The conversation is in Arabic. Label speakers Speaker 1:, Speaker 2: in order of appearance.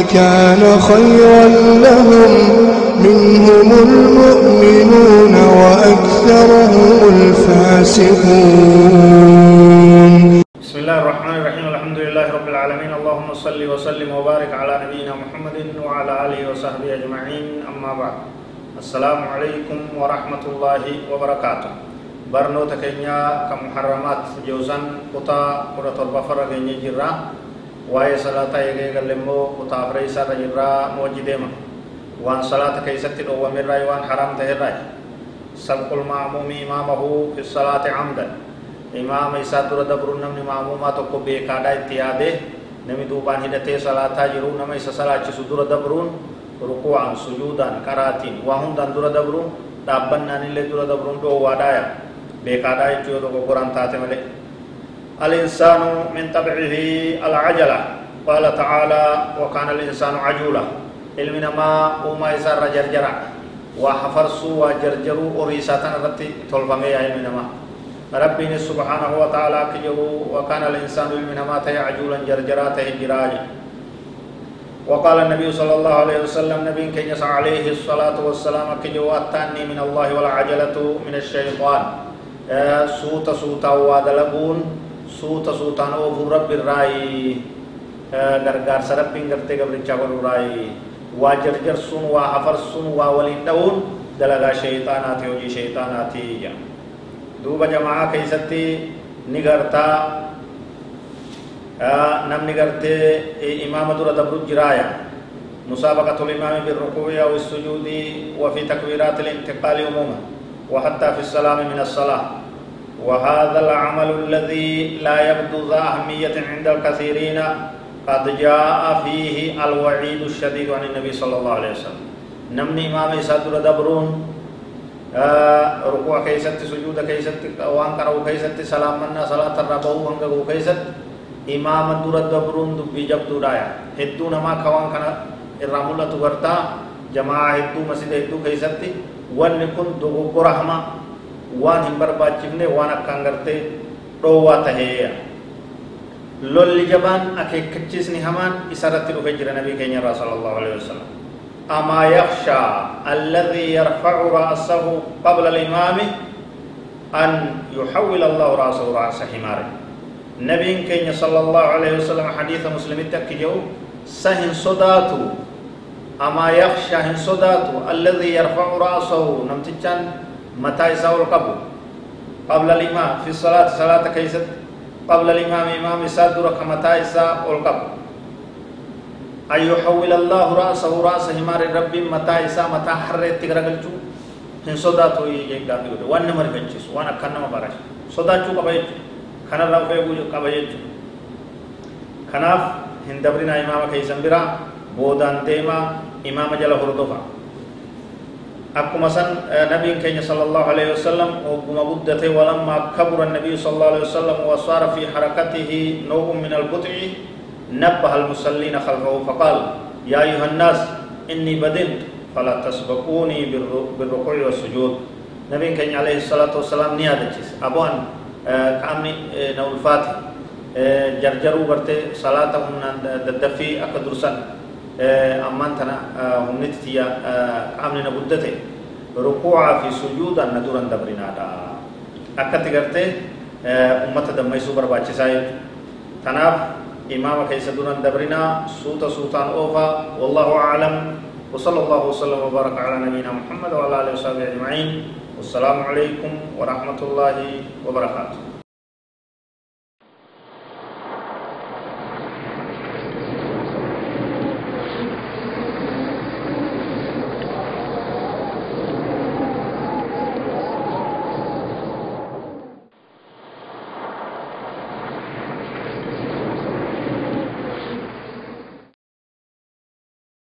Speaker 1: لكان خيرا لهم. منهم المؤمنون وأكثرهم الفاسقون.
Speaker 2: بسم الله الرحمن الرحيم. الحمد لله رب العالمين. اللهم صل وسلم وبارك على نبينا محمد وعلى آله وصحبه أجمعين. أما بعد. السلام عليكم ورحمة الله وبركاته. برنوتا كينيا كمحرمات جوزان قطا قرى تربة فرق جرا waa'ee salaataa eegee galle immoo kutaa afree isaarra jirraa moojji deema waan salaata keessatti dhoowwamerraa waan haraam ta'erraa sabqul ma'muumi imaamahu fi salaati camdan imaama isaa dura dabruun namni ma'muumaa tokko beekaadhaa itti yaadee nami duubaan hidhatee salaataa jiru nama isa salaachisu dura dabruun rukuu'an sujuudaan qaraatiin waa hundaan dura dabruun dhaabbannaan illee dura dabruun dhoowwaadhaaya beekaadhaa jechuu yoo tokko goraan taate malee الإنسان من طبعه العجلة. قال تعالى وكان الإنسان عجولا. علمنا ما وما يسار جرجرا وحفرسوا وجرجروا وريساتنا رتي تلفمي علمنا ما. ربي سبحانه وتعالى كجروا وكان الإنسان علمنا ما تي عجولا جرجرا تهجراج وقال النبي صلى الله عليه وسلم نبي كنيس عليه الصلاة والسلام كجوا التاني من الله والعجلة من الشيطان. سوت سوتا ودلبون suuta suutaan oofuu rabbi irraayi gargaarsa rabbiin gartee gabrichaa godhurraayi waa jarjarsuun waa hafarsuun waa waliin dha'uun dalagaa sheeyxaanaati hojii sheeyxaanaati jedha duuba jamaa keessatti ni gartaa namni gartee imaama dura dabru jiraaya مسابقة الإمام بالركوع أو السجود وفي تكبيرات الانتقال عموما وحتى في السلام من الصلاة وهذا العمل الذي لا يبدو ذا أهمية عند الكثيرين قد جاء فيه الوعيد الشديد عن النبي صلى الله عليه وسلم. نمني إمام يسادر دبرون آه ركوع كيست سجود كيست وان كرو كيست سلام منا صلاة الربو هنگو كيست. إمام در دبرون دبي جبدو دايا. هدو نما كوان كنا الرامولة تغرتا جماعة هدو مسجد هدو كيست وان كن قرحما waan hin barbaachifne waan akkaan gartee dhoowwaa taheeya lolli jabaan akeekkachiisni hamaan isarratti dhufe jira nabii keenya irraa sala allahu alehi wasalam amaa yakshaa alladii yarfacu ra'sahu qabla alimaami an yuxawwil allahu ra'sahu ra'sa himaare nabiin keenya sala allahu alehi wasalam xadiisa muslimitti akki jedhu sa hin sodaatu amaa yakshaa hin sodaatu alladii yarfacu ra'sahu namtichaan متى يساو القبر قبل الإمام في الصلاة. صلاة كيست؟ قبل الإمام. إمام يسادر كمتى يساو القبر أن يحول الله رأسه رأس همار رب متى يسا متى حريت تغرقلتو هن صداتو يجيب دابي وان نمر فنچس وأنا كان نما بارش. صداتو قبيت كان الله فيقول قبيت كناف هن دبرنا إمام كيسن برا بودان تيما. إمام جل هردوفا akkuma san nabiin keenya sala allahu alayhi wasalam ogguma guddate walamma kabura النبي صلى الله عليه وسلم وصار في حركته نوع من البطء نبه المصلين خلفه فقال يا أيها الناس إني بدنت فلا تسبقوني بالركوع والسجود. نبي كان عليه الصلاة والسلام نيادة أبوان كأمني نول فاتح جرجروا برتي صلاتهم ددفي أكدرسان أمانتنا هم نتتيا قامنا نبدته ركوعا في سجودا ندورا دبرنا دا. أكت غرتي أمة دميسو برباچساي تناف إمام كيس دورا دبرنا سوتا سوتان أوفا. والله أعلم. وصلى الله وسلم وبارك على نبينا محمد وعلى آله وصحبه أجمعين. والسلام عليكم ورحمة الله وبركاته.